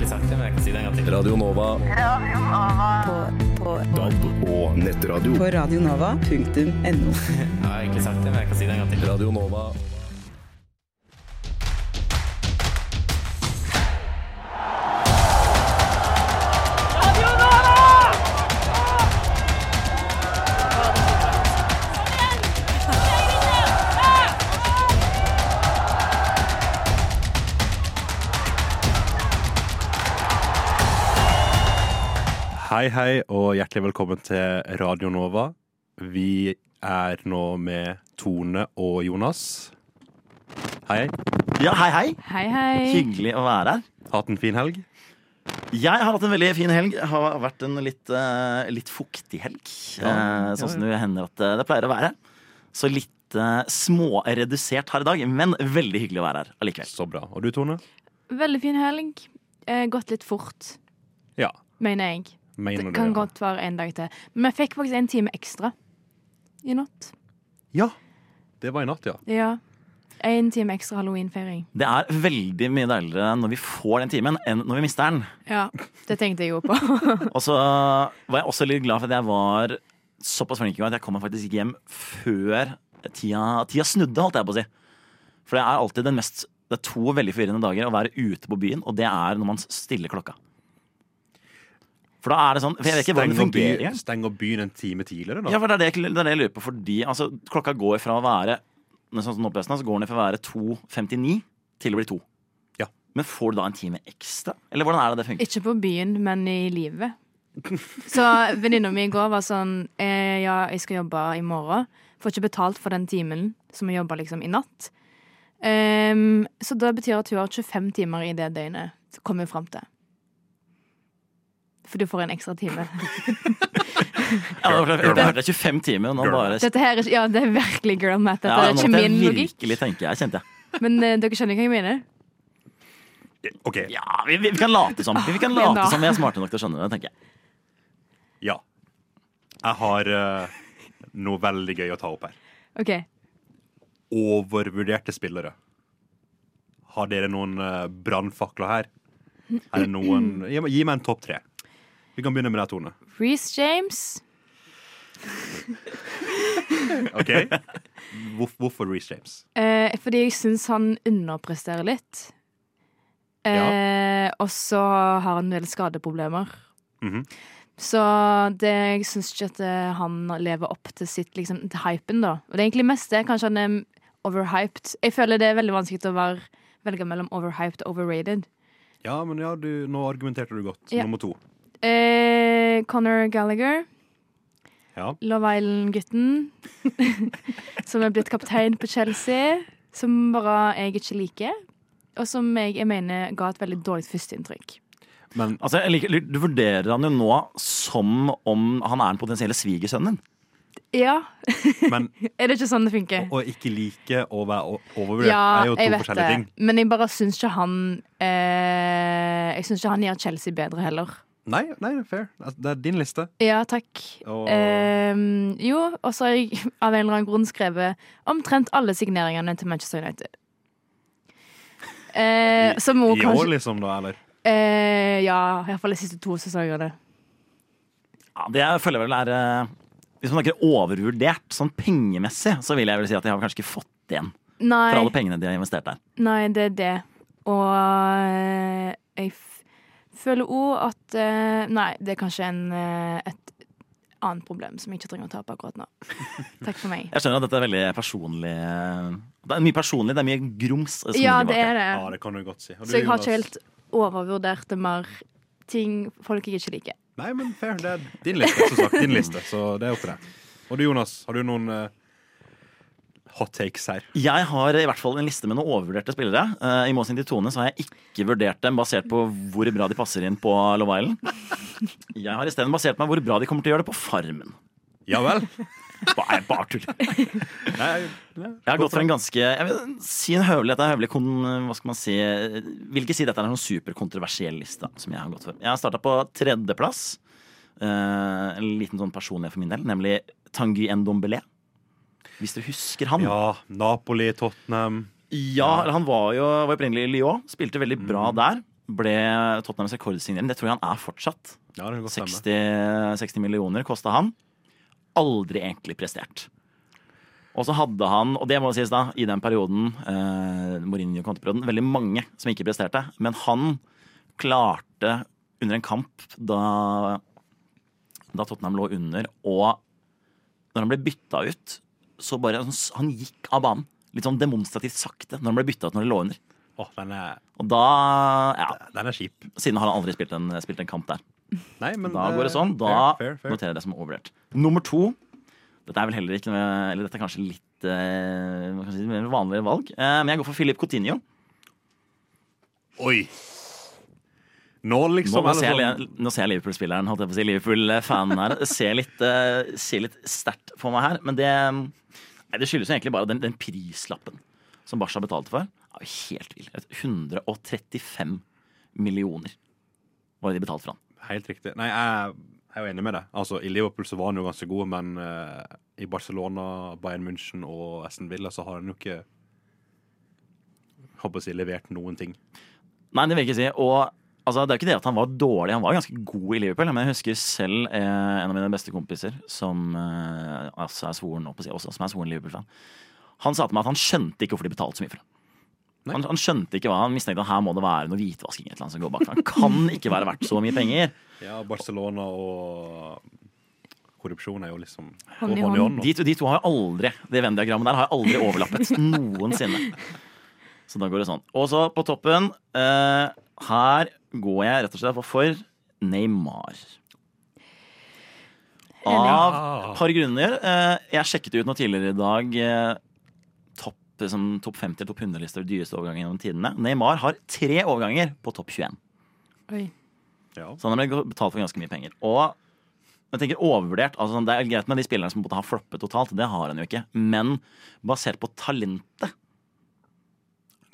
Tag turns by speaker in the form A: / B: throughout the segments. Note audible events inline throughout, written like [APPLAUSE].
A: egentlig sagt det, men jeg kan si det en gang til.
B: Radio Nova.
C: På, på,
B: DAB og nettradio.
C: på radionova.no. [LAUGHS]
A: Jeg har egentlig sagt det, men jeg kan si det en gang til.
B: Radio Nova.
D: Hei, hei, og hjertelig velkommen til Radio Nova. Vi er nå med Tone og Jonas. Hei, hei.
E: Ja, hei, hei.
F: Hei, hei.
E: Hyggelig å være her.
D: Hatt en fin helg?
E: Jeg har hatt en veldig fin helg. Det har vært en litt, eh, litt fuktig helg. Eh, sånn som det hender at eh, det pleier å være. Så litt uh, småredusert her i dag, men veldig hyggelig å være her allikevel.
D: Så bra. Og du, Tone?
F: Veldig fin helg. Eh, gått litt fort,
D: Ja.
F: mener jeg.
D: Mener
F: Det
D: du
F: kan
D: ja.
F: godt være en dag til. Men jeg fikk faktisk en time ekstra i natt.
D: Ja. Det var i natt, ja.
F: Ja. En time ekstra halloweenfeiring.
E: Det er veldig mye deiligere når vi får den timen, enn når vi mister den.
F: Ja, det tenkte jeg jo på. [LAUGHS]
E: Og så var jeg også litt glad for at jeg var såpass flink i går at jeg kom meg faktisk hjem før tida, tida snudde, holdt jeg på å si. For det er alltid den mest Det er to veldig forvirrende dager å være ute på byen, og det er når man stiller klokka. For da er det sånn For jeg vet ikke hvordan det fungerer.
D: Stenger byen en time tidligere, da?
E: Ja, for det er det, det er det jeg lurer på. Fordi altså, klokka går fra å være Sånn som nå på så går den fra å være 2.59 til å bli 2.
D: Ja.
E: Men får du da en time ekstra? Eller hvordan er det det funker?
F: Ikke på byen, men i livet. Så venninna mi i går var sånn eh, Ja, jeg skal jobbe i morgen. Får ikke betalt for den timen som jeg jobba liksom i natt. Um, så det betyr at hun har 25 timer i det døgnet. Kommer hun fram til. For du får en ekstra time. [LAUGHS]
E: Ja, det er det hørte 25 timer, og nå bare
F: Dette her er, ja, det er virkelig girl math. Dette
E: Ja,
F: er ikke min logikk.
E: virkelig tenke jeg, kjente jeg.
F: Men uh, dere skjønner hva jeg mener?
D: OK.
E: Ja, vi, vi, vi kan late som Vi kan late som vi er smarte nok til å skjønne det, tenker jeg.
D: Ja. Jeg har uh, noe veldig gøy å ta opp her.
F: OK.
D: Overvurderte spillere. Har dere noen uh, brannfakler her? Er det noen Gi meg, gi meg en topp tre. Vi kan begynne med deg, Tone.
F: Reece James.
D: OK? Hvor, hvorfor Reece James?
F: Eh, fordi jeg syns han underpresterer litt. Eh, Og så har han en del skadeproblemer.
D: Mhm.
F: Så det, jeg syns ikke at eh, han lever opp til sitt liksom, til hypen, da. Og det er egentlig mest det. Kanskje han er overhyped. Jeg føler det er veldig vanskelig å være, velge mellom overhyped og overrated.
D: Ja, men ja, du, nå argumenterte du godt.
F: Ja.
D: Nummer to.
F: Eh, Conor Gallagher.
D: Ja.
F: Love Island-gutten. [LAUGHS] som er blitt kaptein på Chelsea. Som bare jeg ikke liker. Og som jeg, jeg mener ga et veldig dårlig førsteinntrykk.
D: Men
E: Altså, liker, Du vurderer han jo nå som om han er den potensielle svigersønnen din.
F: Ja, [LAUGHS]
D: Men
F: er det ikke sånn det funker?
D: å ikke like å være overvurdert
F: Ja,
D: er jo to forskjellige
F: det.
D: ting.
F: Men jeg bare syns ikke han eh, Jeg syns ikke han gjør Chelsea bedre heller.
D: Nei, nei, fair. Altså, Det er din liste.
F: Ja, takk.
D: Og
F: Um, jo, og så har jeg [LAUGHS] av en eller annen grunn skrevet omtrent alle signeringene til Manchester United. Uh, som
D: i
F: må
D: år,
F: kanskje
D: liksom, da, eller?
F: Uh, Ja, iallfall de siste to sesongene.
E: Ja, det jeg føler vel er eh, Hvis man snakker overvurdert, sånn pengemessig, så vil jeg vel si at de har kanskje ikke fått igjen
F: Nei,
E: for alle pengene de har investert der.
F: nei, det er det. Og eh, jeg føler òg at eh, Nei, det er kanskje en, eh, et annet problem som jeg ikke trenger å ta opp akkurat nå. [LAUGHS] Takk for meg.
E: Jeg skjønner at dette er veldig personlig Det er mye personlig, det er mye grums. som
F: Ja,
E: ligger bak
F: det er det.
D: Ja, det kan du godt si. Og du,
F: Så jeg har
D: Jonas?
F: ikke helt overvurdert det mer ting folk jeg ikke liker.
D: Nei, men fair. Det er din liste, som sagt. Din liste, så det er opp til deg. Og du, Jonas, har du noen eh, hot takes her?
E: Jeg har i hvert fall en liste med noen overvurderte spillere. Eh, I motsetning til Tone så har jeg ikke vurdert dem basert på hvor bra de passer inn på Love Island. Jeg har isteden basert meg hvor bra de kommer til å gjøre det på Farmen.
D: Ja vel?
E: Bare, bare tull. Jeg har gått for en ganske Jeg vil si en høvelig, dette er høvelig kon, Hva skal man si Vil ikke si dette er en superkontroversiell liste Som jeg har gått for Jeg har startet på tredjeplass eh, En liten sånn personlig for min del Nemlig Tanguy Ndombele Hvis dere husker han
D: Ja, Napoli, Tottenham
E: Ja, han var jo var opprinnelig i Lyon Spilte veldig bra der ble Tottenhams rekordsignering. Det tror jeg han er fortsatt.
D: Ja, det kan godt stemme.
E: 60, 60 millioner kosta han. Aldri egentlig prestert. Og så hadde han, og det må sies da, i den perioden, eh, Mourinho kom veldig mange som ikke presterte. Men han klarte under en kamp da, da Tottenham lå under, og når han ble bytta ut, så bare Han gikk av banen. Litt sånn demonstrativt sakte når han ble bytta ut når det lå under.
D: Åh, den, er,
E: Og da Ja,
D: den er kjip.
E: siden har han aldri spilt en, spilt en kamp der.
D: Nei, men
E: Da går det sånn. Da
D: fair, fair, fair.
E: noterer jeg det som overvurdert. Nummer to. Dette er vel heller ikke noe Eller dette er kanskje litt eh, si, vanligere valg. Eh, men jeg går for Philip Coutinho.
D: Oi! Nå liksom
E: nå,
D: er
E: ser,
D: sånn
E: jeg, nå ser jeg Liverpool-spilleren, holdt jeg på å si, Liverpool-fanen her. Ser litt, eh, ser litt sterkt på meg her. Men det, nei, det skyldes egentlig bare den, den prislappen som Barca betalte for. er jo helt vill. 135 millioner var det de betalte for han.
D: Helt riktig. Nei, jeg jeg er jo enig med deg. Altså, I Liverpool så var han jo ganske god, men uh, i Barcelona, Bayern München og Aston Villa så har han jo ikke håper å si, levert noen ting.
E: Nei, det vil jeg ikke si. Og altså, det er ikke det at han var dårlig, han var ganske god i Liverpool. Men jeg husker selv eh, en av mine beste kompiser, som eh, altså er svoren opp si, også, som er svoren Liverpool-fan. Han sa til meg at han skjønte ikke hvorfor de betalte så mye for ham. Han, han skjønte ikke hva han mistenkte at her må det være noe hvitvasking et eller annet som går bak. Han kan ikke være verdt så mye penger. [LAUGHS]
D: Ja, Barcelona og korrupsjon er jo liksom
F: Hånd i hånd.
D: hånd.
E: De to, de to har jo aldri Det Venn-diagrammet der har aldri overlappet [LAUGHS] noensinne. Så da går det sånn. Og så på toppen eh, Her går jeg rett og slett for, Neymar. Av et par grunner. Eh, jeg sjekket ut noe tidligere i dag. Eh, topp, liksom, topp 50 topp 100-lister dyreste overganger gjennom tidene. Neymar har tre overganger på topp 21.
F: Oi.
D: Ja.
E: Så han har blitt betalt for ganske mye penger. Og jeg tenker overvurdert, altså sånn, Det er greit med de spillerne som har floppet totalt, det har han jo ikke. Men basert på talentet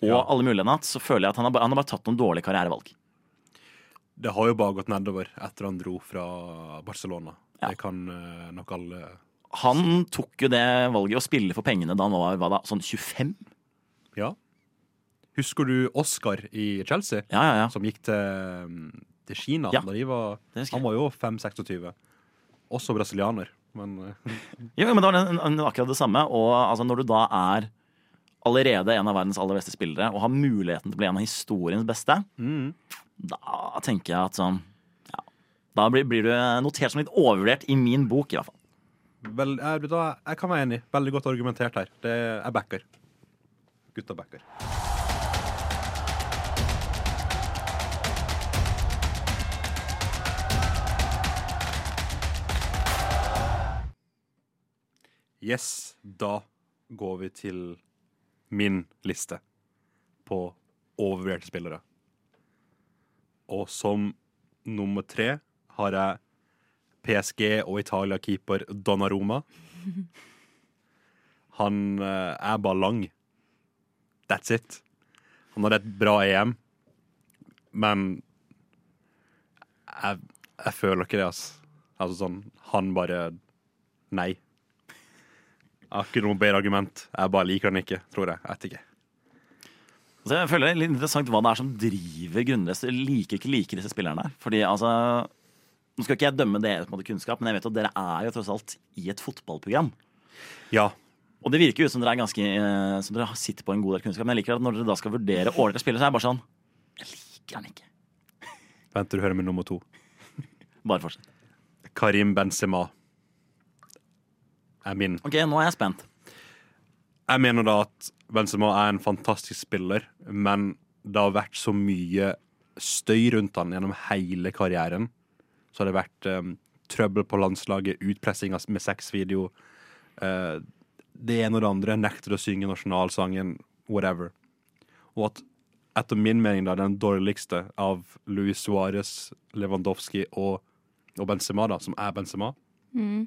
E: og
D: Ja.
E: alle mulighetene hans, så føler jeg at han har, bare, han har bare tatt noen dårlige karrierevalg.
D: Det har jo bare gått nedover etter han dro fra Barcelona.
E: Ja.
D: Det kan uh, nok alle
E: Han tok jo det valget å spille for pengene da han var hva da, sånn 25.
D: Ja. Husker du Oscar i Chelsea,
E: Ja, ja, ja.
D: som gikk til, til Kina
E: Ja,
D: var. Han var jo 5-26. Også brasilianer, men eh, [LAUGHS]
E: Jo, men det var akkurat det samme. Og altså, når du da er allerede en av verdens aller beste spillere og har muligheten til å bli en av historiens beste,
D: mm.
E: da tenker jeg at sånn ja, Da blir, blir du notert som litt overvurdert i min bok, i hvert fall.
D: Vel, jeg, da, jeg kan være enig. Veldig godt argumentert her. Det er backer. Gutta backer. Yes, da går vi til min liste på overvurderte spillere. Og som nummer tre har jeg PSG og Italia-keeper Donnaroma. [LAUGHS] Han eh, er bare lang. That's it. Han hadde et bra EM, men jeg, jeg føler ikke det, altså. Altså sånn Han bare Nei. Jeg har ikke noe bedre argument. Jeg bare liker den ikke, tror jeg. Jeg vet ikke.
E: Så jeg føler det er litt interessant hva det er som driver grunnløst. Liker ikke like disse spillerne. Fordi altså Nå skal ikke jeg dømme dere på en måte, kunnskap, men jeg vet at dere er jo tross alt i et fotballprogram.
D: Ja.
E: Og det virker jo som dere er ganske eh, Som dere sitter på en god del kunnskap. Men jeg liker at når dere da skal vurdere ålreite spillere, så er jeg bare sånn Jeg liker han ikke.
D: Vent til du hører min nummer to.
E: Bare fortsett.
D: Karim Benzema er min.
E: Ok, nå er jeg spent.
D: Jeg mener da at Benzema er en fantastisk spiller, men det har vært så mye støy rundt han gjennom hele karrieren. Så har det vært um, trøbbel på landslaget, utpressing med sexvideo. Uh, det ene og det andre. Nekter å synge nasjonalsangen, whatever. Og at etter min mening da, den dårligste av Luis Suárez, Lewandowski og, og Benzema, da, som er Benzema,
F: Mm.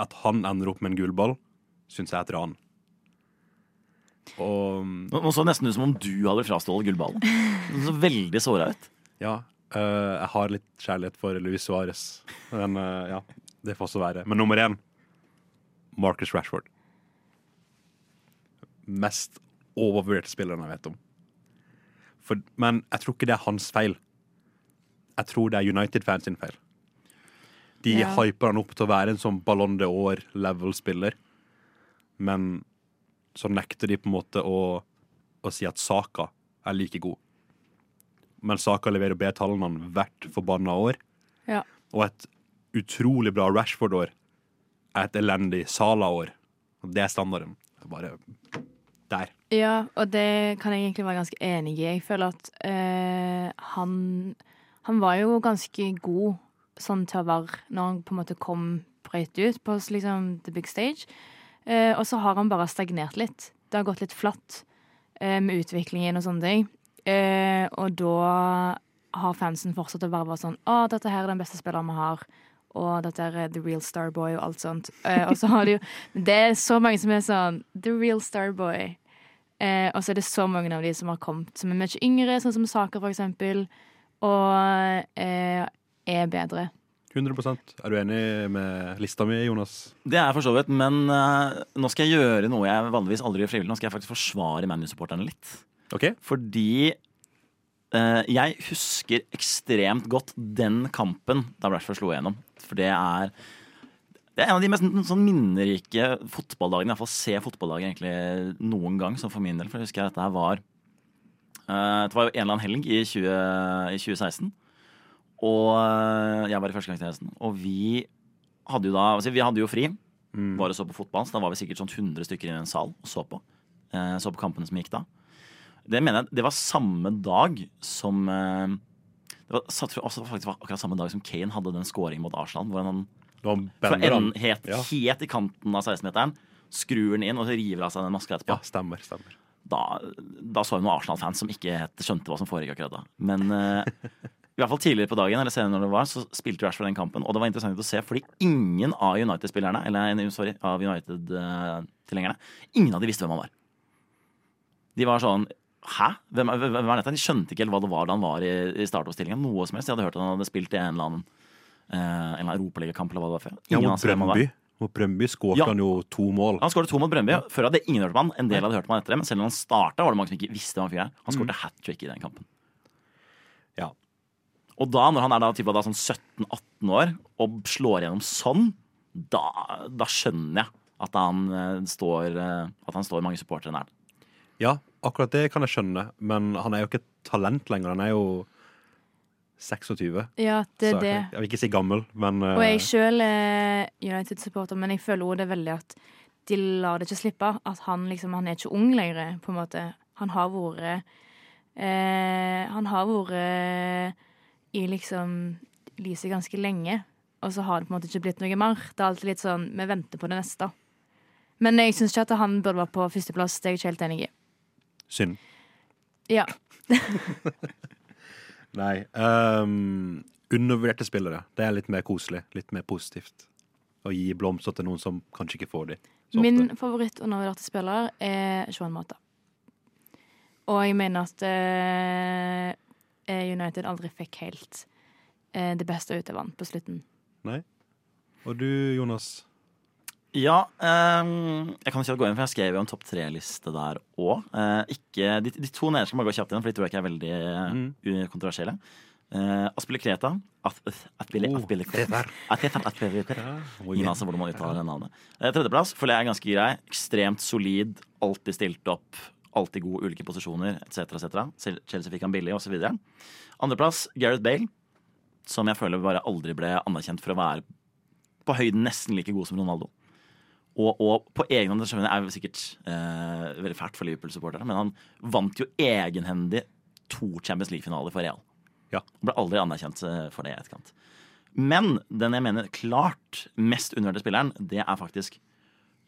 D: At han ender opp med en gullball, syns jeg er et ran. Og
E: Nå, nå så det nesten ut som om du hadde frastjålet gullballen. Du så veldig såra ut.
D: ja, øh, jeg har litt kjærlighet for Luis Suárez. Men øh, ja, det får også være. Men nummer én Marcus Rashford. Mest overvurderte spilleren jeg vet om. For, men jeg tror ikke det er hans feil. Jeg tror det er United-fans sin feil. De
F: Ja.
D: hyper han opp til å være en sånn Ballon d'Or-level-spiller, men så nekter de på en måte å, å si at Saka er like god. Men Saka leverer B-tallene han hvert forbanna år.
F: Ja.
D: Og et utrolig bra Rashford-år er et elendig Sala-år. Og det er standarden. Bare der.
F: Ja, og det kan jeg egentlig være ganske enig i. Jeg føler at øh, han Han var jo ganske god sånn til å være når han på en måte kom brøyt ut på liksom the big stage. Eh, og så har han bare stagnert litt. Det har gått litt flatt eh, med utviklingen og sånne ting. Eh, og da har fansen fortsatt å være bare sånn Å, dette her er den beste spilleren vi har. Og dette er the real starboy og alt sånt. Eh, og så har de jo Det er så mange som er sånn the real starboy. Eh, og så er det så mange av de som har kommet som er mye yngre, sånn som Saker for eksempel, og eh, er bedre.
D: 100% Er du enig med lista mi, Jonas?
E: Det er jeg for så vidt, men uh, nå skal jeg gjøre noe jeg vanligvis aldri gjør frivillig. Nå skal jeg faktisk forsvare ManU-supporterne litt.
D: OK?
E: Fordi uh, jeg husker ekstremt godt den kampen da Rashford slo igjennom. For det er det er en av de mest sånn minnerike fotballdagene. Iallfall se fotballdagen egentlig noen gang, som for min del. For jeg husker at dette her var uh, Det var jo en eller annen helg i, 20, i 2016. Og eh, jeg var i førstegangstjenesten. Og vi hadde jo da altså Vi hadde jo fri. Bare så på fotball. Så da var vi sikkert sånn 100 stykker i en sal og så på. Eh, så på kampene som gikk da. Det mener jeg Det var samme dag som eh, Det var, også faktisk var akkurat samme dag som Kane hadde den scoringen mot Arsenal. Hvor han fra enden helt,
D: Ja.
E: helt i kanten av 16-meteren skrur den inn og så river av seg den maska etterpå.
D: ja, stemmer. stemmer.
E: Da, da så vi noen Arsenal-fans som ikke helt skjønte hva som foregikk akkurat da. Men eh, [LAUGHS] i hvert fall tidligere på dagen eller senere når det var, så spilte Rashford den kampen. Og det var interessant å se, fordi ingen av United-spillerne, eller sorry, av United-tilhengerne, ingen av de visste hvem han var. De var sånn Hæ? Hvem, er- hvem er dette? De skjønte ikke helt hva det var da han var i, i startoppstillingen. Noe som helst. De hadde hørt at han hadde spilt i en eller annen, eh, en europaligakamp eller hva det var før.
D: Ja,
E: Ingen
D: mot
E: han var.
D: Brøndby. Mot Brøndby skåret
E: Ja.
D: han jo to mål.
E: Han skåret to mot Brøndby. Før hadde ingen hørt om han. En del hadde hørt om han etter det, men selv om han starta, var det mange som ikke visste hva han fikk. Han skåret hat trick i den kampen.
D: Ja.
E: Og da, når han er da, typ, da sånn 17-18 år og slår gjennom sånn, da, da skjønner jeg at han, eh, står, eh, at han står mange supportere nær.
D: Ja, akkurat det kan jeg skjønne, men han er jo ikke et talent lenger. Han er jo 26.
F: Ja, det
D: så
F: er det.
D: jeg, jeg vil ikke si gammel, men eh,
F: Og jeg sjøl er United-supporter, men jeg føler også det veldig at de lar det ikke slippe. At han liksom, han er ikke ung lenger, på en måte. Han har vært eh, Han har vært i liksom lyset ganske lenge, og så har det på en måte ikke blitt noe mer. Det er alltid litt sånn Vi venter på det neste. Men jeg syns ikke at han burde være på førsteplass. Det er jeg ikke helt enig i.
D: synd.
F: Ja. [LAUGHS]
D: Nei. Um, undervurderte spillere. Det er litt mer koselig. Litt mer positivt. Å gi blomster til noen som kanskje ikke får de så
F: Min
D: ofte.
F: favoritt-undervurderte spiller er Johan Mata. Og jeg mener at eh, United aldri fikk helt eh, det beste ut av han på slutten.
D: Nei. Og du, Jonas?
E: Ja, Um, jeg kan ikke gå inn, for jeg skrev jo en topp tre-liste der òg. de, de to nederste må gå kjapt inn, for de tror jeg ikke er veldig mm. kontroversielle. Uh, Aspille Kreta Jonas,
D: Oh.
E: Ingen anelse hvordan man uttaler det navnet. Eh, tredjeplass føler jeg er ganske grei. Ekstremt solid, alltid stilt opp, alltid god ulike posisjoner etc. etc. Chelsea fikk han billig osv. Andreplass Gareth Bale, som jeg føler bare aldri ble anerkjent for å være på høyden nesten like god som Ronaldo. Og, og på egen hånd, det er sikkert eh, veldig fælt for Liverpool-supporterne, men han vant jo egenhendig to Champions League-finaler for Real.
D: Ja.
E: Ble aldri anerkjent eh, for det i etterkant. Men den jeg mener klart mest undervurderte spilleren, det er faktisk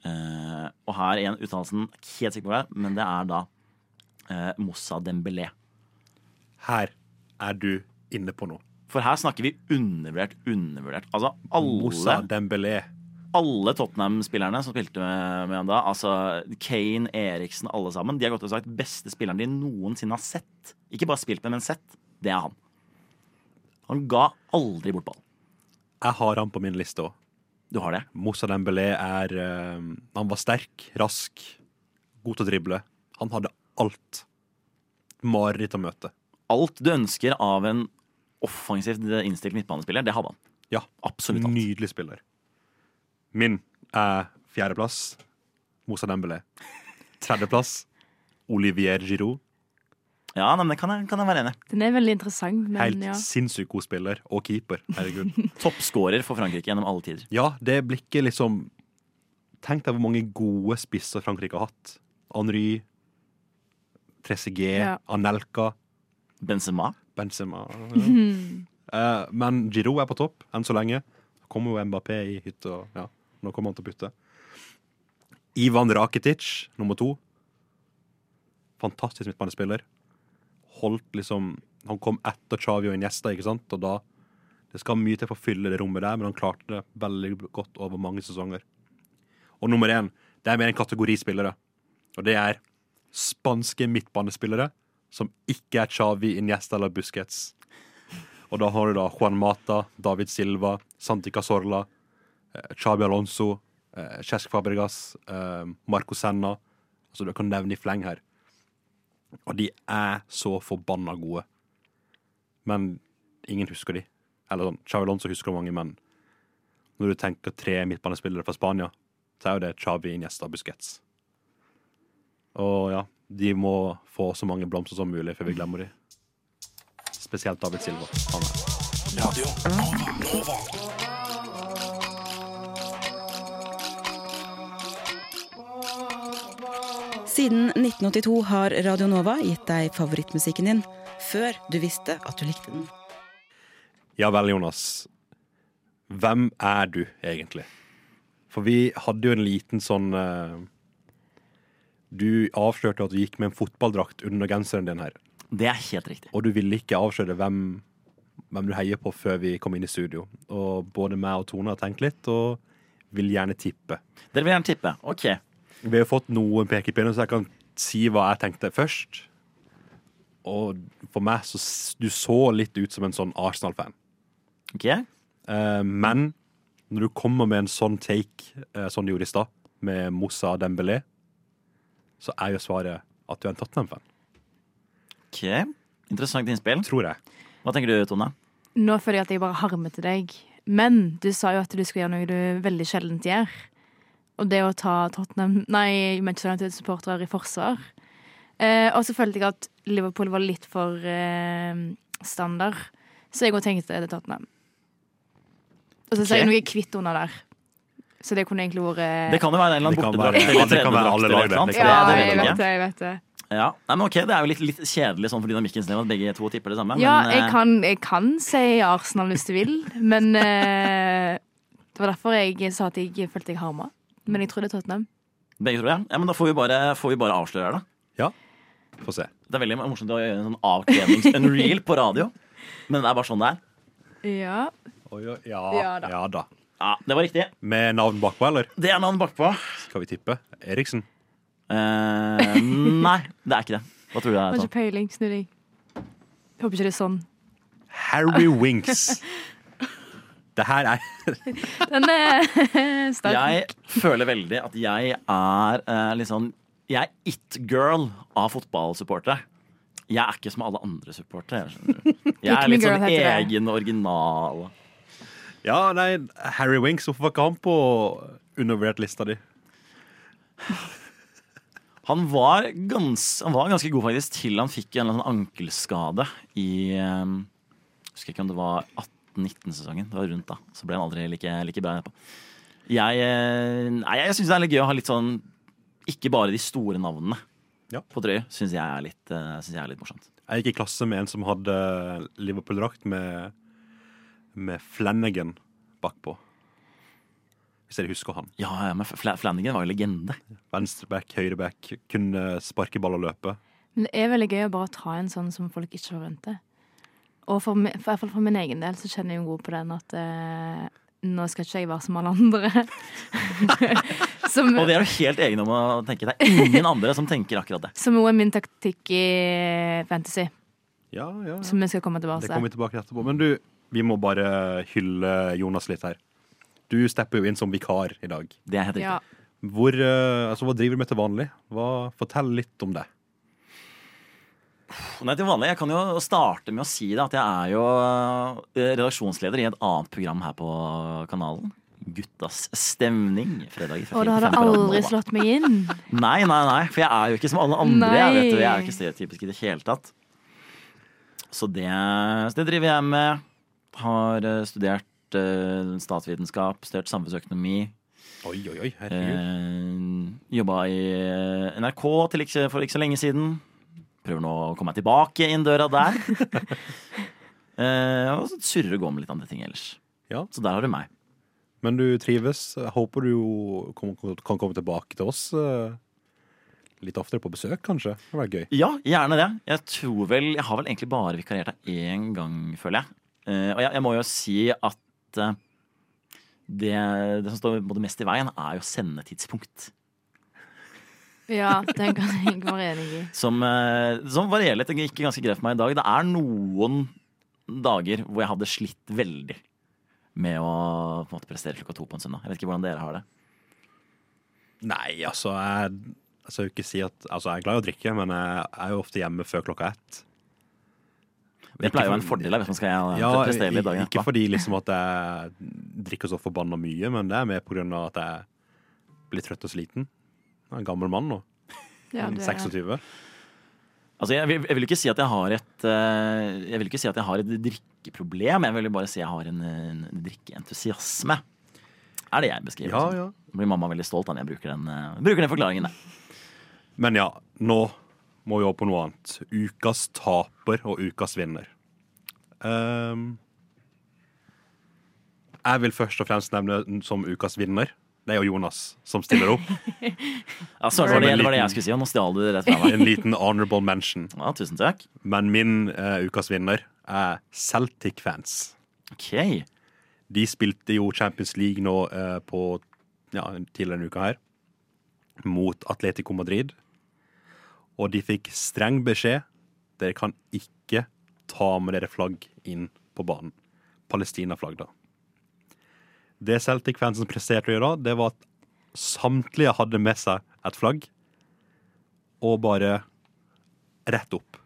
E: eh, Og her er igjen uttalelsen helt sikker på hva det men det er da eh, Moussa Dembélé.
D: Her er du inne på noe.
E: For her snakker vi undervurdert, undervurdert. Altså
D: Moussa Dembélé.
E: alle Tottenham-spillerne som spilte med, med han da, altså Kane, Eriksen, alle sammen, de har godt og sagt beste spilleren de noensinne har sett. Ikke bare spilt med, men sett. Det er han. Han ga aldri bort ball.
D: Jeg har han på min liste òg.
E: Du har det?
D: Moussa Dembélé er eh, Han var sterk, rask, god til å drible. Han hadde alt. mareritt å møte.
E: Alt du ønsker av en offensivt innstilt midtbanespiller, det hadde han.
D: Ja,
E: Absolutt alt.
D: Nydelig spiller. Min er fjerdeplass Moussa Dembélé. Tredjeplass Olivier Giroud.
E: Ja, nei, men det kan jeg, kan jeg være enig i.
F: Den er veldig interessant, men
D: Helt
F: ja.
D: sinnssykt god spiller. Og keeper. Herregud. [LAUGHS]
E: Toppskårer for Frankrike gjennom alle tider.
D: Ja, det blikket liksom Tenk deg hvor mange gode spisser Frankrike har hatt. Henry, Trezeguet,
F: Ja.
D: Anelka,
E: Benzema.
D: Benzema. [LAUGHS] Eh, men Giroud er på topp enn så lenge. Så kommer jo Mbappé i hytte, ja, nå kommer han til å putte. Ivan Rakitic, nummer to. Fantastisk midtbanespiller. Holdt liksom Han kom etter Chavi og Iniesta, ikke sant? Og da Det skal mye til for å fylle det rommet der, men han klarte det veldig godt over mange sesonger. Og nummer én, det er mer en kategori spillere. Og det er spanske midtbanespillere som ikke er Chavi, Iniesta eller Busquets. Og da har du da Juan Mata, David Silva, Santi Casorla, eh, Alonso, eh, Cesc Fabregas, eh, Marco Senna. Altså du kan nevne i fleng her. Og de er så forbanna gode. Men ingen husker de. Eller sånn, Xabi Lonzo husker mange, men når du tenker tre midtbanespillere fra Spania, så er jo det Chavi Iniesta og Busquets. Og ja, de må få så mange blomster som mulig før vi glemmer de. Spesielt David Silva. Han er.
C: Siden 1982 har Radio Nova gitt deg favorittmusikken din før du visste at du likte den.
D: Ja vel, Jonas. Hvem er du egentlig? For vi hadde jo en liten sånn uh, Du avslørte at du gikk med en fotballdrakt under genseren din her.
E: Det er helt riktig.
D: Og du ville ikke avsløre hvem, hvem du heier på før vi kom inn i studio. Og både meg og Tone har tenkt litt, og vil gjerne tippe.
E: Dere vil gjerne tippe. OK.
D: Vi har fått noen pekepinner, så jeg kan si hva jeg tenkte først. Og for meg så Du så litt ut som en sånn Arsenal-fan.
E: ok
D: Eh, men når du kommer med en sånn take, eh, som du gjorde i stad, med Moussa Dembélé, så er jo svaret at du er en Tottenham-fan.
E: Ok, Interessant innspill.
D: Tror jeg.
E: Hva tenker du, Tone?
F: Nå føler jeg at jeg bare harmer til deg. Men du sa jo at du skulle gjøre noe du veldig sjeldent gjør. Og det å ta Tottenham Nei, Manchester United-supportere i forsvar. Eh, og så følte jeg at Liverpool var litt for eh, standard, så jeg òg tenkte det er Tottenham. Og så ser jeg noe kvitt under der. Så det kunne egentlig vært
E: Det kan jo være en eller annen bortedrakt.
D: være- det kan være alle lag, det.
F: Ja,
E: det- det
F: jeg
E: vet
F: vet det. jeg vet det
E: Ja, Nei, men ok, Det er jo litt, litt kjedelig sånn for dynamikkens del at begge to tipper det samme.
F: Ja,
E: men,
F: jeg
E: eh,
F: kan, jeg kan si Arsenal hvis du vil, men eh, Det var derfor jeg sa at jeg følte jeg harma. Men jeg tror det er Tottenham.
E: Begge tror det? Ja, men Da får vi bare, får vi bare avsløre her, da.
D: Ja. Få se.
E: Det er veldig morsomt å gjøre en sånn avklednings en reel på radio. Men det er bare sånn det er.
F: Ja.
D: Oi, oi, ja,
F: Ja da.
D: ja da.
E: Ja, Det var riktig.
D: Med navn bakpå, eller?
E: Det er navn bakpå.
D: Skal vi tippe? Eriksen.
E: Eh, nei, det er ikke det. Hva tror du det
F: Har
E: er?
F: ikke peiling. Snurring. Håper ikke det er sånn.
D: Harry Winks. [LAUGHS] Det her er [LAUGHS]
F: Den er [LAUGHS] sterk.
E: Jeg føler veldig at jeg er eh, litt sånn Jeg er it-girl av fotballsupportere. Jeg er ikke som alle andre supportere. Jeg [LAUGHS] er litt sånn egen original.
D: Ja, nei, Harry Winks, hvorfor var ikke han på undervurdert-lista di?
E: Han var, gans, han var ganske god faktisk til han fikk en eller annen ankelskade i Jeg Husker ikke om det var 18-19-sesongen. Det var rundt da. Så ble han aldri like, like bra etterpå. Jeg, eh, nei, jeg syns det er litt gøy å ha litt sånn Ikke bare de store navnene
D: Ja.
E: på trøya, Syns jeg, er litt, eh, synes jeg er litt morsomt.
D: Jeg gikk i klasse med en som hadde Liverpool-drakt med, med Flanagan bakpå. Hvis dere husker han.
E: Ja, ja, men Fla- Flanagan var jo legende.
D: Venstreback, høyreback, kunne sparke ball og løpe.
F: Men det er veldig gøy å bare ta en sånn som folk ikke forventer. Og for, for, i hvert fall for min egen del så kjenner jeg jo god på den at eh, nå skal ikke jeg være som alle andre. [LAUGHS] som,
E: Og det er du helt egen om å tenke. Det er ingen andre som tenker akkurat det.
F: som også er min taktikk i fantasy,
D: Ja, ja, ja.
F: som vi skal komme tilbake til.
D: Det kommer vi tilbake etterpå. Men du, vi må bare hylle Jonas litt her. Du stepper jo inn som vikar i dag.
E: Det er helt riktig.
F: Ja.
D: Hvor, eh, altså, hva driver du med til vanlig? Hva, fortell litt om det.
E: Nei, til vanlig, Jeg kan jo starte med å si det at jeg er jo eh, redaksjonsleder i et annet program her på kanalen. Guttas stemning. Fredager fra
F: Og
E: fire
F: da
E: har
F: hadde
E: Radio
F: aldri slått meg inn.
E: Nei, nei, nei, for jeg er jo ikke som alle andre. Jeg, vet du. jeg er jo ikke stereotypisk i det hele tatt. Så det, så det driver jeg med. Har eh, studert uh, statsvitenskap, studert samfunnsøkonomi.
D: Oi, oi, oi. Herregud.
E: Uh, jobba i NRK til ikke, for ikke så lenge siden. Prøver nå å komme meg tilbake inn døra der. [LAUGHS] eh, og så surrer og går med litt andre ting ellers.
D: Ja.
E: Så der har du meg.
D: Men du trives. Jeg håper du kom- kan komme tilbake til oss eh, litt oftere på besøk, kanskje. Det hadde vært gøy.
E: Ja, gjerne det. Jeg tror vel, jeg har vel egentlig bare vikariert deg én gang, føler jeg. Eh, og jeg, jeg må jo si at eh, det, det som står mest i veien, er jo sendetidspunkt.
F: Ja, den kan jeg være enig i.
E: Som, eh, som varierer litt. Det gikk ganske greit for meg i dag. Det er noen dager hvor jeg hadde slitt veldig med å på en måte prestere klokka to på en søndag. Jeg vet ikke hvordan dere har det.
D: Nei, altså jeg, jeg skal jo ikke si at Altså, jeg er glad i å drikke, men jeg er jo ofte hjemme før klokka ett.
E: Det pleier jo å være en fordel hvis man skal
D: Ja,
E: prestere litt dagen
D: ikke fordi liksom at jeg drikker så forbanna mye, men det er mer på grunn av at jeg blir trøtt og sliten. Jeg er en gammel mann nå. [LAUGHS]
F: Ja, du er-
D: 26.
E: Altså, jeg, vil, jeg vil ikke si at jeg har et eh, Jeg vil ikke si at jeg har et drikkeproblem. Jeg vil bare si jeg har en, en drikkeentusiasme. Er det jeg beskriver.
D: Ja, ja.
E: Da blir mamma veldig stolt av, når jeg bruker den, eh, bruker den forklaringen. der.
D: Men ja, nå må vi over på noe annet. Ukas taper og ukas vinner. Um, jeg vil først og fremst nevne som ukas vinner. Det er jo Jonas som stiller opp. [LAUGHS]
E: Ja, så var det, det var det jeg skulle si, og nå stjal du det rett fra meg.
D: En liten honorable mention.
E: Ja, tusen takk.
D: Men min uh, ukas vinner er Celtic-fans.
E: Ok.
D: De spilte jo Champions League nå uh, på ja, tidligere denne uka her mot Atletico Madrid. Og de fikk streng beskjed. Dere kan ikke ta med dere flagg inn på banen. Palestina-flagg, da. Det Celtic-fansen presterte å gjøre, det var at samtlige hadde med seg et flagg, og bare rett opp.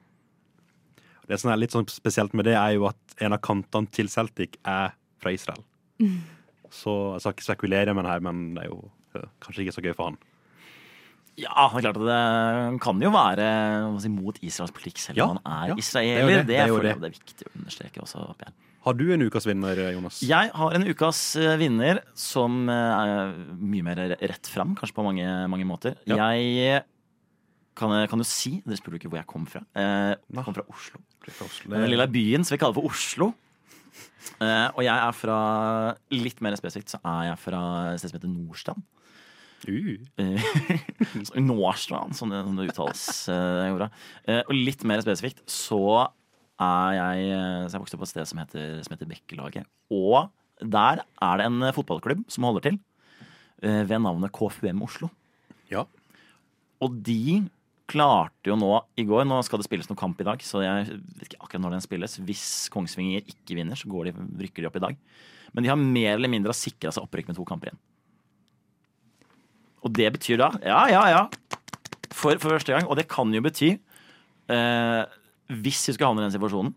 D: Det som er litt sånn spesielt med det, er jo at en av kantene til Celtic er fra Israel. Så jeg skal ikke spekulere med det her, men det er jo kanskje ikke så gøy for han.
E: Ja, det klart at det kan jo være si, mot Israels politikk, selv
D: Ja,
E: om han er
D: ja,
E: israeler.
D: det er det,
E: Det,
D: det er jo det.
E: det er viktig å understreke også. jeg.
D: Har du en ukas vinner, Jonas?
E: Jeg har en ukas eh, vinner som eh, er mye mer rett fram, kanskje på mange, mange måter.
D: Ja.
E: Jeg kan, kan jo si Dere spurte ikke hvor jeg kom fra. Eh, jeg kom fra Oslo. Den lille byen som vi kaller for Oslo. Eh, og jeg er fra Litt mer spesifikt så er jeg fra et sted som heter Nordstrand.
D: Uh, [LAUGHS]
E: Eh, Nordstrand, som det, som det uttales. Uh. Eh, og litt mer spesifikt så er jeg eh, Så jeg vokste opp på et sted som heter, som heter Bekkelaget. Og der er det en eh, fotballklubb som holder til eh, ved navnet KFUM Oslo.
D: ja.
E: Og de klarte jo nå i går Nå skal det spilles noen kamp i dag, så jeg vet ikke akkurat når den spilles. Hvis Kongsvinger ikke vinner, så går de, rykker de opp i dag. Men de har mer eller mindre sikra seg opprykk med to kamper igjen. Og det betyr da Ja, ja, ja. For, for første gang. Og det kan jo bety eh, Hvis vi skulle havne i den situasjonen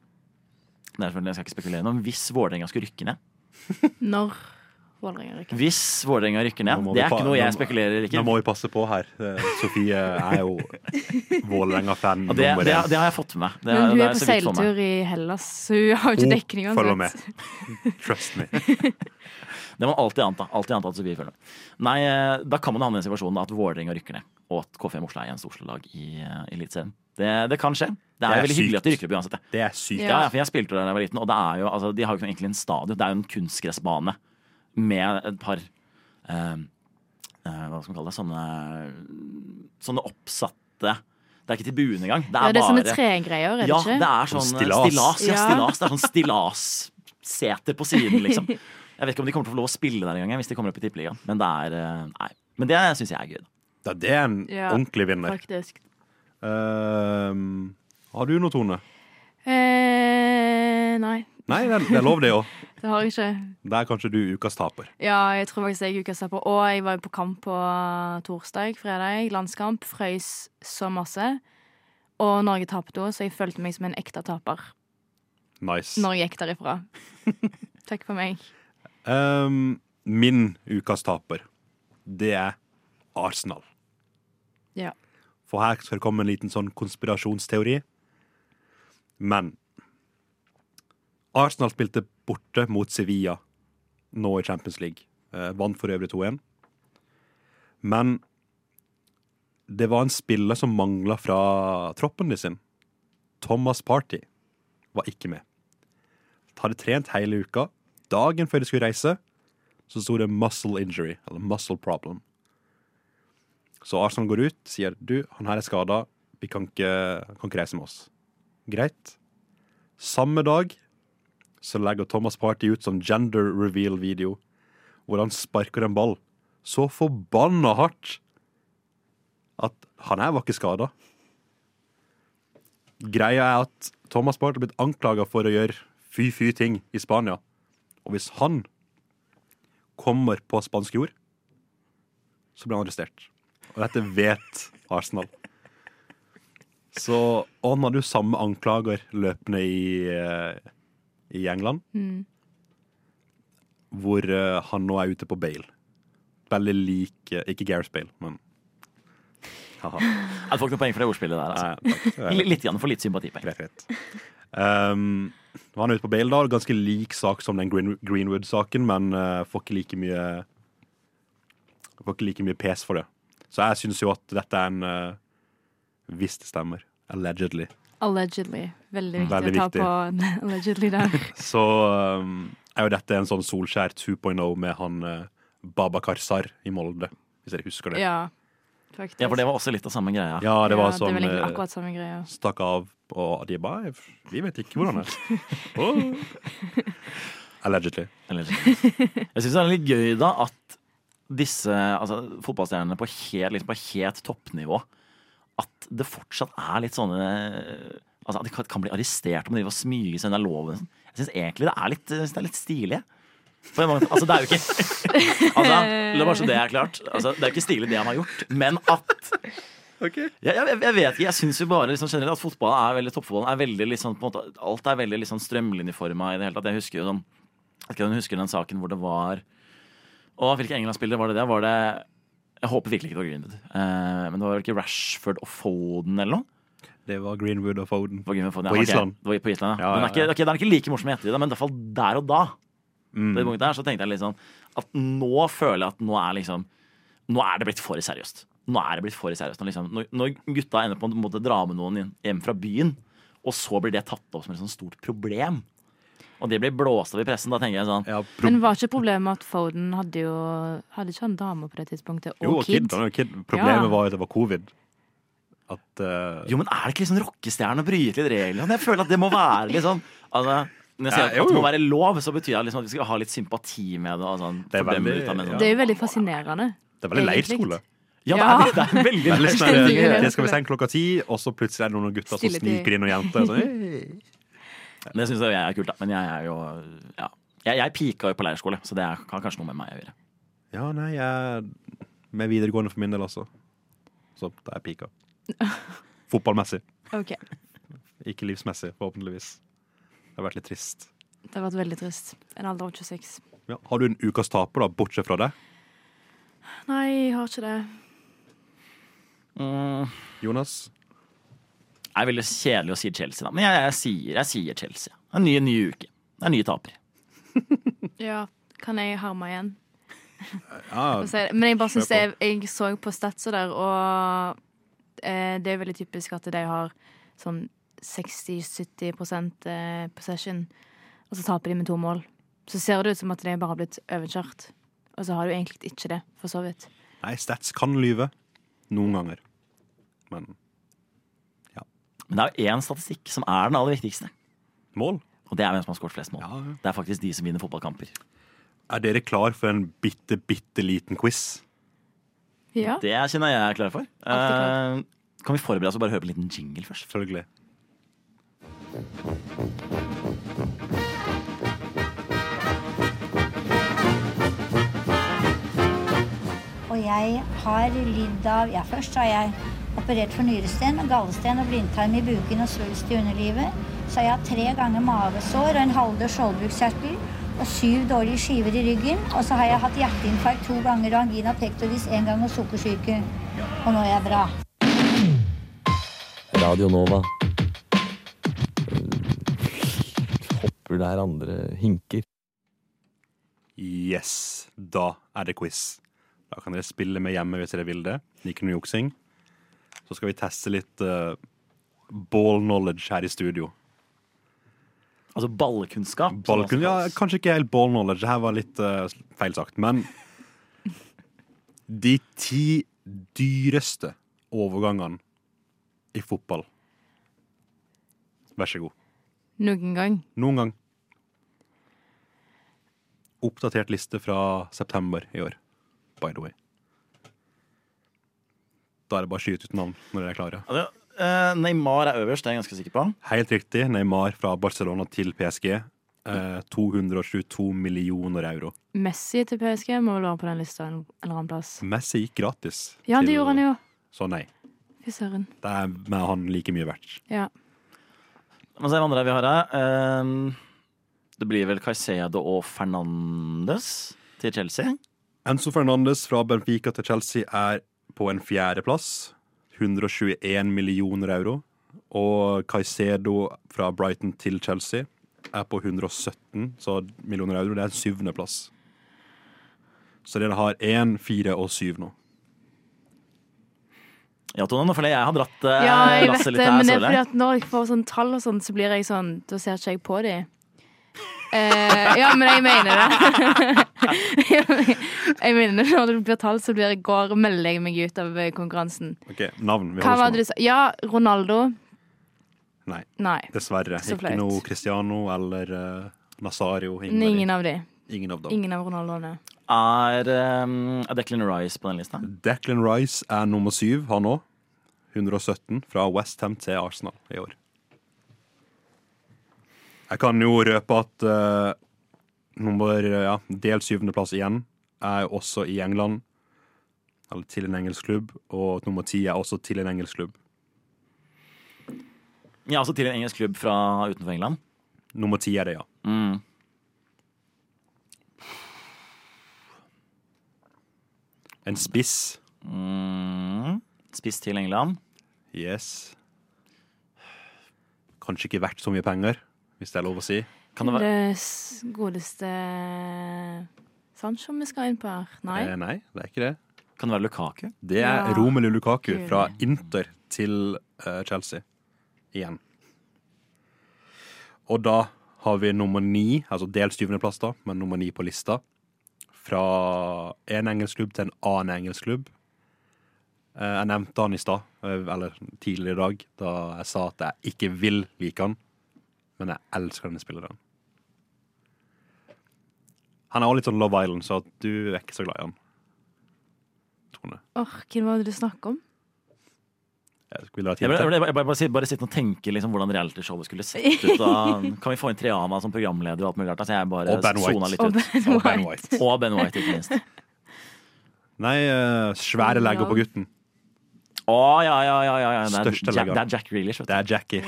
E: det er selvfølgelig- Jeg skal ikke spekulere noe, Hvis Vålerenga skulle rykke ned [LAUGHS]
F: Når Vålerenga rykker. ned?
E: Hvis Vålerenga rykker ned Det er ikke noe jeg spekulerer i.
D: Nå må vi passe på her. Eh, Sofie er jo [LAUGHS] Vålerenga-fan
E: det,
D: nummer én.
E: det har jeg fått med meg. Det,
F: Men hun
E: det
F: er på seiltur i Hellas, så hun har jo ikke dekning uansett.
D: følger
F: med.
D: Trust me. [LAUGHS]
E: Det må man alltid anta. Alltid anta at Sofie følger med. Nei, eh, da kan man havne i den situasjonen at Vålerenga rykker ned, og at KFM Oslo er eneste Oslo-lag i uh, Eliteserien. Det, det kan skje. Det er,
D: Det er
E: veldig hyggelig
D: sykt.
E: at de rykker opp uansett. det.
D: Det er sykt.
E: Ja, ja, for jeg spilte der da jeg var liten, og det er jo, altså, de har jo ikke egentlig en stadion. Det er jo en kunstgressbane med et par eh, eh, Hva skal man kalle det? Sånne, sånne oppsatte Det er ikke til buen engang. Det er
F: Ja, det er sånne tregreier, er det
E: Ja,
F: ikke?
E: det er sånn
D: Sånn
E: stillas.
D: stillas.
E: ja, stillas. Det er sånn [LAUGHS] stillasseter på siden, liksom. [LAUGHS] Jeg vet ikke om de kommer til å få lov å spille der engang hvis de kommer opp i Tippeligaen. Men det er eh, Nei. Men det syns jeg er gøy. da.
D: Ja, det er en
F: Ja,
D: ordentlig vinner.
F: Faktisk.
D: Ehm, har du noe, Tone?
F: Eh, nei,
D: Nei, det er, det er lov, det òg. [LAUGHS]
F: det har jeg ikke.
D: Det er kanskje du ukas taper.
F: Ja, jeg tror faktisk jeg er ukas taper. Og jeg var jo på kamp på torsdag, fredag. Landskamp. Frøys så masse. Og Norge tapte òg, så jeg følte meg som en ekte taper
D: Nice.
F: når jeg gikk derifra. [LAUGHS] Takk for meg.
D: Um, min ukas taper, det er Arsenal.
F: Ja.
D: For her skal det komme en liten sånn konspirasjonsteori. Men Arsenal spilte borte mot Sevilla nå i Champions League. Eh, vant for øvrig 2-1. Men det var en spiller som mangla fra troppen de sin. Thomas Party var ikke med. De Hadde trent hele uka. Dagen før de skulle reise, så sto det 'muscle injury', eller 'muscle problem'. Så Arsenal går ut sier du, han her er skada, vi kan ikke, kan ikke reise med oss. Greit. Samme dag så legger Thomas Party ut som gender reveal-video, hvor han sparker en ball så forbanna hardt at han her var ikke skada. Greia er at Thomas Party har blitt anklaga for å gjøre fy-fy ting i Spania. Og hvis han kommer på spansk jord, så blir han arrestert. Og dette vet Arsenal. Så og han hadde jo samme anklager løpende i, eh, i England,
F: Mm.
D: hvor eh, han nå er ute på bail. Veldig lik eh, Ikke Gareth Bale, men [LAUGHS] Haha.
E: Jeg får ikke noe poeng for det ordspillet der. Altså.
D: Nei,
E: Litt igjen for litt sympatipoeng.
D: Greit, greit. Um, han er ute på bail, da. Ganske lik sak som den Green, Greenwood-saken, men uh, får ikke like mye Får ikke like mye pes for det. Så jeg syns jo at dette er en uh, Hvis det stemmer. Allegedly.
F: Allegedly. Veldig viktig
D: Veldig
F: å ta
D: viktig.
F: på [LAUGHS] allegedly der. [LAUGHS]
D: Så um, er jo dette en sånn Solskjær 2.0 med han uh, Babakar Sar i Molde, hvis dere husker det.
F: Ja, faktisk.
E: Ja, for det var også litt av samme greia.
D: Ja, det var
F: Ja,
D: sånn
F: Det egentlig
D: eh,
F: akkurat samme greia.
D: stakk av, og de bare Vi vet ikke hvordan det er. [LAUGHS] oh. Allegedly.
E: Allegedly. jeg syns det er litt gøy da at disse altså, fotballstjernene på helt, liksom på helt toppnivå At det fortsatt er litt sånne Altså At de kan, bli arrestert om de driver og smyger seg unna loven. Jeg syns egentlig det er litt, det er litt stilig. Altså, det er jo ikke altså, La bare så det er klart. Altså, det er jo ikke stilig det han har gjort, men at jeg, jeg, jeg vet ikke, jeg syns jo bare liksom generelt at fotball er veldig toppfotballen er veldig liksom, på en måte, Alt er veldig liksom strømlinjeforma i det hele tatt. Jeg husker jo sånn jeg husker den saken hvor det var Å, hvilke England-spillere var det der? Var det Jeg håper virkelig ikke det var Greenwood. Eh, men det var ikke Rashford og Foden eller noe?
D: Det var Greenwood og Foden.
E: Greenwood og Foden,
D: På
E: ja, ok.
D: Island.
E: Det var på Island, ja.
D: Ja,
E: Den, er ikke,
D: okay,
E: ok, den er ikke like morsom i ettertid, men i hvert fall der og da.
D: Mm.
E: Det punktet her, så tenkte jeg litt sånn At nå føler jeg at nå er liksom Nå er det blitt for seriøst. Nå er det blitt for seriøst. Når, liksom, når, når gutta ender på en måte å dra med noen hjem fra byen, og så blir det tatt opp som et sånt stort problem, og det blir blåst av i pressen, da tenker jeg sånn
D: Ja,
F: Men var ikke problemet at Foden hadde jo Hadde ikke han dame på det tidspunktet? Og
D: jo, og kid.
F: kid?
D: Kid. Problemet
F: Ja.
D: var jo at det var covid. At uh...
E: Jo, men er det ikke sånn rockestjerne å bryte litt reglene? Jeg føler at det må være sånn altså, Når jeg sier
D: Ja,
E: at
D: jo,
E: det må være lov, så betyr det liksom at vi skal ha litt sympati med det. Og sånn,
D: Det er veldig-
E: av, sånn.
F: Det er jo veldig fascinerende.
D: Det er veldig leirskole.
E: Ja, det er, det er veldig
D: Veldig sånn
F: leirskole.
D: Det skal vi sende klokka ti, og så plutselig er det noen gutter
F: Stille som
D: sniker inn noen jenter. Sånn, «Hey». [LAUGHS]
E: Det syns jeg er kult, da. Men jeg er jo ja. Jeg, jeg pika jo på leirskole, så det er, har kanskje noe med meg å gjøre.
D: Ja, nei, jeg Med videregående for min del, altså. Så da er jeg pika. [LAUGHS] Fotballmessig.
F: Ok,
D: Ikke livsmessig, forhåpentligvis. Det har vært litt trist.
F: Det har vært veldig trist. En alder av 26.
D: Ja. Har du en ukas taper, da, bortsett fra det?
F: Nei, jeg har ikke det.
E: Mm.
D: Jonas?
E: Det er veldig kjedelig å si Chelsea, da. Men jeg, jeg, sier, jeg sier Chelsea. Det er en ny, ny uke. Det er nye tapere. [LAUGHS]
F: Ja, kan jeg harme igjen? [LAUGHS]
D: Ja. [LAUGHS]
F: Men jeg bare synes jeg, jeg så på statsa der, og eh, det er veldig typisk at de har sånn 60-70 eh, possession, og så taper de med to mål. Så ser det ut som at de bare har blitt overkjørt. Og så har du egentlig ikke det, for så vidt.
D: Nei, stats kan lyve. Noen ganger. Men
E: Men det er jo én statistikk som er den aller viktigste.
D: mål?
E: Og det er hvem som har skåret flest mål.
D: Ja, ja.
E: Det er faktisk de som vinner fotballkamper.
D: Er dere klar for en bitte, bitte liten quiz?
F: Ja.
E: Det kjenner jeg er klar for.
F: Klar.
E: Uh, kan vi forberede oss og bare høre på en liten jingle først?
D: Selvfølgelig.
G: Og jeg har lidd av Ja, først har jeg operert for nyresten, gallesten og blindtarm i buken og svulst i underlivet. Så har jeg hatt tre ganger mavesår og en halvdød skjoldbruskkjertel og syv dårlige skiver i ryggen. Og så har jeg hatt hjerteinfarkt to ganger og angina pectoris en gang og sukkersyke. Og nå er jeg bra.
H: Radio Nova. Hopper der andre hinker.
D: Yes, da er det quiz. Da kan dere spille med hjemme hvis dere vil det. Liker noe juksing. Så skal vi teste litt uh, ball knowledge her i studio.
E: Altså ballkunnskap.
D: Ballkun ja, kanskje ikke helt ball knowledge, det her var litt uh, feil sagt. Men de ti dyreste overgangene i fotball. Vær så god.
F: Noen gang.
D: Noen gang. Oppdatert liste fra september i år, by the way. Da er det bare å skyte ut navn når dere er klare.
E: Altså, eh, Neymar er øverst, det er jeg ganske sikker på.
D: Helt riktig. Neymar fra Barcelona til PSG. Eh, 222 millioner euro.
F: Messi til PSG må vel være på den lista en eller annen plass.
D: Messi gikk gratis.
F: Ja, det gjorde han jo.
D: Så nei.
F: Fy søren.
D: Det er med han like mye verdt.
F: Ja.
E: Men se hva andre vi har her. Eh, det blir vel Caicedo og Fernandes til Chelsea.
D: Enzo Fernandes fra Benfica til Chelsea er på en fjerdeplass. 121 millioner euro. Og Caicedo fra Brighton til Chelsea er på 117 så millioner euro. Det er en syvendeplass. Så dere har én, fire og syv nå.
E: Ja, Tone, nå føler jeg jeg har dratt uh,
F: ja, jeg vet
E: lasset
F: det,
E: litt her.
F: men det er fordi at når jeg får sånn tall og sånn, så blir jeg sånn Da ser ikke jeg på de. Eh, ja, men jeg mener det. [LAUGHS] jeg mener det når det blir tall, så blir jeg, går, melder jeg meg ut av konkurransen.
D: Ok, Navn. Vi
F: Hva var det du sa? Ja, Ronaldo.
D: Nei,
F: Nei.
D: dessverre.
F: Så
D: Ikke noe Cristiano eller uh, Nazario. Ingen,
F: Ingen
D: av
F: de.
D: de. Ingen av dem.
F: Ingen av Ronaldoene.
E: Er, um, er Declan Rice på den lista?
D: Declan Rice er nummer syv, han òg. 117 fra Westham til Arsenal i år. Jeg kan jo røpe at uh, nummer ja, delt syvendeplass igjen er også i England. Eller til en engelsk klubb. Og nummer ti er også til en engelsk klubb.
E: Ja, altså til en engelsk klubb fra utenfor England.
D: Nummer ti er det, ja.
E: Mm.
D: En spiss.
E: Mm. Spiss til England.
D: Yes. Kanskje ikke verdt så mye penger, hvis det er lov å si.
E: Kan det være
F: Det godeste Sancho vi skal inn på her. Nei.
D: Eh, nei, det er ikke det.
E: Kan det være Lukaku?
D: Det er
F: Ja.
D: Romelu Lukaku
F: Kul.
D: fra Inter til uh, Chelsea. Igjen. Og da har vi nummer ni, altså dels plass da, men nummer ni på lista. Fra en engelsk klubb til en annen engelsk klubb. Eh, jeg nevnte han i stad, eh, eller tidligere i dag, da jeg sa at jeg ikke vil like han. Men jeg elsker denne spilleren. Han er også litt sånn Love Island, så du er ikke så glad i han. Tone.
F: Åh, Hvem var det du snakket om?
D: Jeg vil ha
E: Jeg bare, jeg bare, bare, bare, sitte- bare sitte og tenke liksom, hvordan realityshowet skulle sett [LAUGHS] ut. Da. Kan vi få inn Triana som programleder og alt mulig rart? Altså, jeg bare
D: Og Ben White.
E: litt
F: Og
E: ben
F: Ben
D: Og Ben
F: White.
D: White.
E: Og Ben White, ikke minst.
D: Nei, uh, svære legger på gutten.
E: Å, ja, ja, ja, ja, ja. Det, er
D: Største legger.
E: det er Jack Reelish, vet
D: Det er Jackie.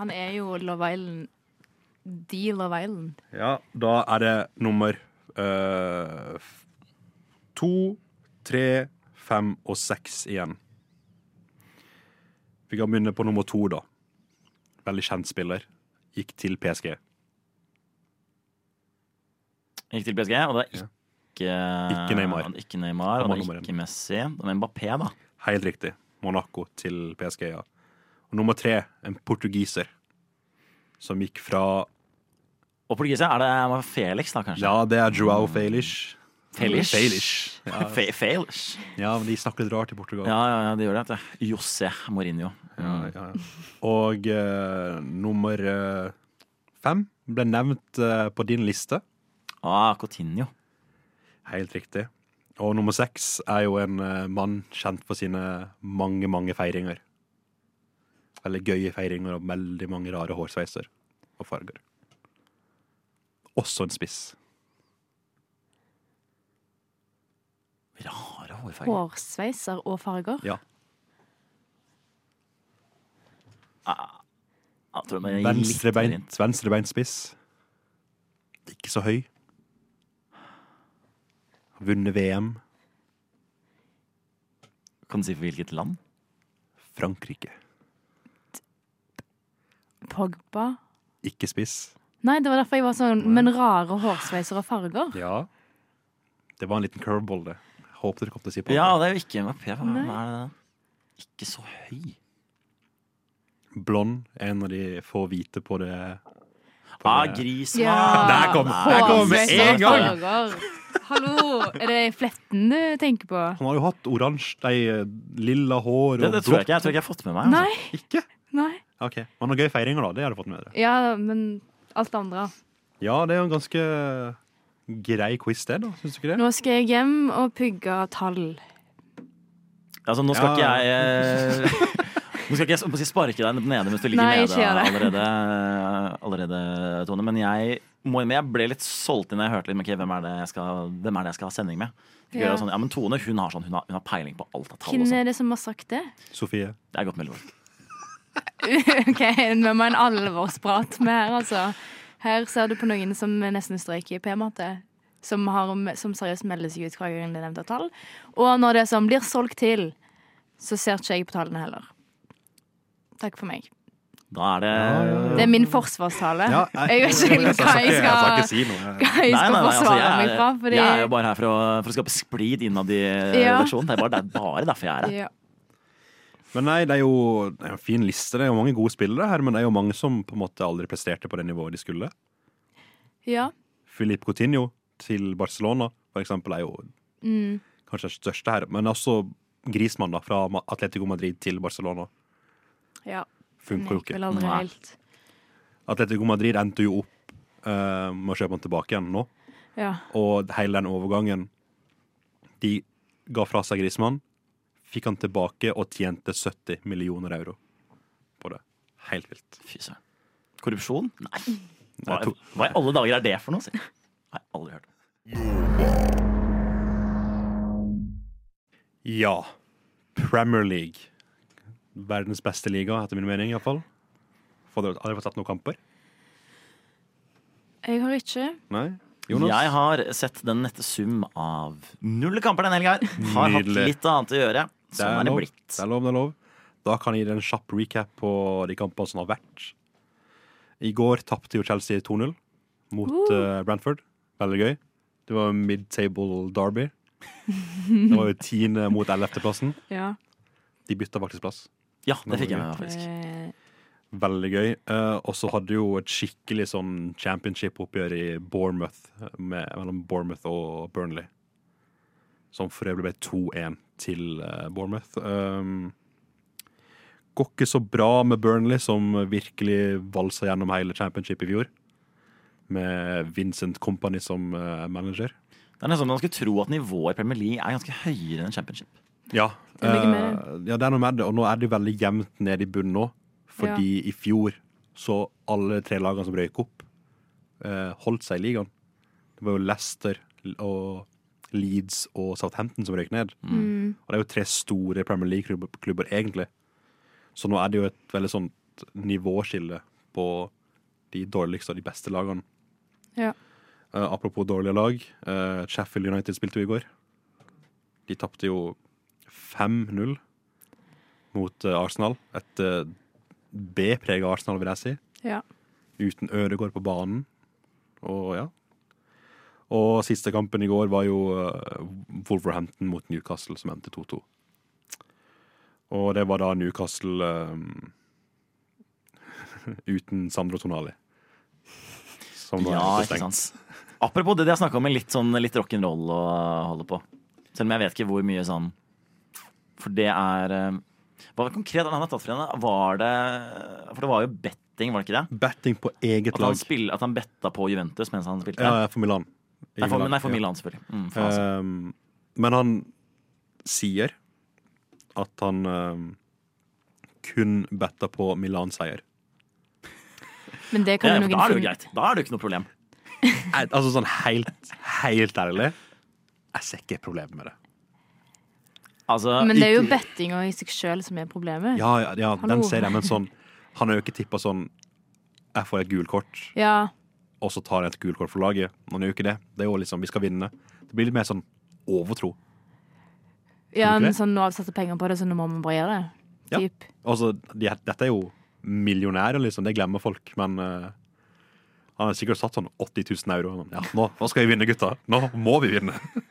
F: Han er jo Love Island. The Love Island.
D: Ja, da er det nummer eh, f- to, tre, fem og seks igjen. Vi kan begynne på nummer to, da. Veldig kjent spiller. Gikk til PSG.
E: Gikk til PSG, og det er ikke
D: Ikke Neymar.
E: Ikke Neymar,
D: Han
E: og det er ikke Messi. Det er Mbappé, da.
D: Helt riktig. Monaco til PSG, ja. Og nummer tre, en portugiser. Som gikk fra
E: Og portugiser, er det Felix, da, kanskje?
D: Ja, det er Joao Felix.
E: Felix.
D: Felix. Ja,
E: Fe
D: ja, men de snakker litt rart i Portugal.
E: Ja, ja, ja, det gjør det. José Mourinho.
D: Ja, ja, ja. Og uh, nummer uh, fem ble nevnt uh, på din liste.
E: Ah, Cotinho.
D: Helt riktig. Og nummer seks er jo en mann kjent for sine mange, mange feiringer. Veldig gøye feiringer og veldig mange rare hårsveiser og farger. Også en spiss.
E: Rare hårfarger.
F: Hårsveiser og farger.
D: Ja.
E: Mer
D: Venstrebeint,
E: inn.
D: venstrebeinspiss. Ikke så høy. Har Vunnet VM.
E: Kan du si for hvilket land?
D: Frankrike.
F: Pogba.
D: Ikke spiss.
F: Nei, det var derfor jeg var sånn Men rare hårsveiser og farger.
D: Ja. Det var en liten curveball, det. Håpet dere kom til å si Pogba.
E: Ja, det er jo ikke MAP. Hva
F: Nei.
E: er det? Ikke så høy.
D: Blond. En av de få hvite på det. På
E: Ah,
D: det.
E: Grismann!
F: Ja.
D: Der kom- der kom med en gang.
F: farger. Hallo, er det Fletten du tenker på?
D: Han har jo hatt oransje, de lilla hår
E: Det,
D: og
E: det tror jeg ikke jeg, tror ikke jeg har fått med meg.
F: Nei.
E: Altså.
D: Ikke?
F: Nei.
D: Ok, Men noen gøy feiringer, da. Det har du fått med dere.
F: Ja, men alt det andre.
D: Ja, det er jo en ganske grei quiz, det, da. Syns du ikke det?
F: Nå skal jeg hjem og pugge tall.
E: Altså, nå skal
D: Ja.
E: ikke jeg eh, [LAUGHS] Nå skal ikke jeg sparke deg nede mens du ligger
F: Nei,
E: nede allerede, allerede, Tone. Men jeg, må, jeg ble litt solgt inn da jeg hørte litt, men, ok, hvem, er det jeg skal, hvem er det jeg skal ha sending med.
F: Ja.
E: Sånn, ja, men Tone hun har, sånn, hun, har, hun har peiling på alt av tall.
F: Hvem er det som har sagt det?
D: Sofie.
E: Det er godt mulig. [LAUGHS]
F: OK, vi må ha en alvorsprat med her, altså. Her ser du på noen som nesten strøyker i P-matte. Som, har, som seriøst melder seg ut hver gang det er nevnt tall. Og når det som blir solgt til, så ser ikke jeg på tallene heller. Takk for meg.
E: Da er det
F: Det er min forsvarstale.
D: Ja, [LAUGHS]
F: jeg vet ikke helt hva jeg
D: Jeg skal
F: skal,
D: ikke si noe.
F: hva jeg skal
E: nei, nei, altså,
F: forsvare
E: jeg,
F: meg fra. Fordi,
E: jeg er jo bare her for å, for å skape splid innad i eh,
F: Ja.
E: redaksjonen. Det er bare, det er bare derfor jeg er her.
D: Men nei, det er jo det er en fin liste. Det er jo mange gode spillere her, men det er jo mange som på en måte aldri presterte på det nivået de skulle.
F: ja.
D: Filip Coutinho til Barcelona, for eksempel, er jo
F: Mm.
D: kanskje den største her. Men også Grismann da, fra Atletico Madrid til Barcelona.
F: ja.
D: Funker jo ikke.
F: vel aldri
E: Nei.
F: helt.
D: Atletico Madrid endte jo opp uh, med å kjøpe han tilbake igjen nå.
F: Ja.
D: Og hele den overgangen De ga fra seg Grismann, fikk han tilbake og tjente 70 millioner euro på det. Helt vilt.
E: Fy søren. Korrupsjon? Nei. Hva, hva i alle dager er det for noe? si? Har jeg aldri hørt.
D: Ja. Premier League. Verdens beste liga, etter min mening iallfall. Har dere fått sett noen kamper?
F: Jeg har ikke.
D: Nei? Jonas?
E: Jeg har sett den nette sum av null kamper denne helga. Har hatt litt annet å gjøre. Sånn er det
D: lov.
E: blitt.
D: Det er lov, det er lov. Da kan jeg gi deg en kjapp recap på de kampene som har vært. I går tapte jo Chelsea 2-0 mot uh. Brentford. Veldig gøy. Det var mid-table derby. Det var jo tiende mot ellevteplassen.
F: Ja.
D: De bytta faktisk plass.
E: Ja, det fikk jeg med faktisk.
F: Eh,
D: Veldig gøy. Uh, og så hadde jo et skikkelig sånn championship-oppgjør i Bournemouth, eh, med, mellom Bournemouth og Burnley. Som for øvrig ble 2-1 til eh, Bournemouth. Um, går ikke så bra med Burnley, som virkelig valsa gjennom hele championship i fjor. Med Vincent Company som eh, manager.
E: Det er nesten som Man skulle tro at nivået i Premier League er ganske høyere enn Championship.
D: Ja,
F: Det
D: eh, ja, det er noe med det. Og nå er det veldig jevnt ned i bunnen nå. Fordi i fjor så alle tre lagene som røyk opp, uh, holdt seg i ligaen. Det var jo Leicester og Leeds og Southampton som røyk ned.
F: mm.
D: Og det er jo tre store Premier League-klubber, egentlig. Så nå er det jo et veldig sånt nivåskille på de dårligste og de beste lagene.
F: Ja.
D: Uh, apropos dårlige lag. Uh, Sheffield United spilte jo i går. De tapte jo 5-0 mot uh, Arsenal. Et uh, B-prega Arsenal, vil jeg si.
F: Ja.
D: Uten Ødegaard på banen. Og ja. Og siste kampen i går var jo eh, Wolverhampton mot Newcastle, som endte 2-2. Og det var da Newcastle um, [LAUGHS] uten Sandro Tonali. Som var
E: Ja, ikke sant. Apropos det de har snakka om litt, sånn, litt rock'n'roll å holde på. Selv om jeg vet ikke hvor mye sånn For det er eh, Hva var det konkret han har tatt for henne? Var det For det var jo betting, var det ikke det?
D: Betting på eget
E: At han,
D: lag.
E: spill, at han betta på Juventus mens han spilte?
D: Ja, for Milan.
E: Nei, for, nei, for
D: ja.
E: Milan, selvfølgelig. Mm, for.
D: Um, men han sier at han um, kun betta på Milan-seier.
F: Men det kan
E: ja,
F: noen
E: da er det jo greit. Da er det jo ikke noe problem.
D: Jeg- Altså sånn helt, helt ærlig, jeg ser ikke problemet med det.
E: Altså,
F: Men det er jo bettinga i seg sjøl som er problemet.
D: Ja, ja, ja den ser jeg, men sånn Han har jo ikke tippa sånn Jeg får et gult kort,
F: Ja.
D: Og så tar jeg et gult kort for laget. Jo ikke det. Det er jo liksom, Vi skal vinne. Det blir litt mer sånn overtro.
F: ja men sånn, nå har vi satt penger på det, så nå må vi bare gjøre det.
D: Ja.
F: Typ.
D: Altså, de, dette er jo millionærer, liksom. Det glemmer folk. Men uh, han har sikkert satt sånn 80 000 euro. Ja, nå, nå skal vi vinne, gutta. Nå må vi vinne. [LAUGHS]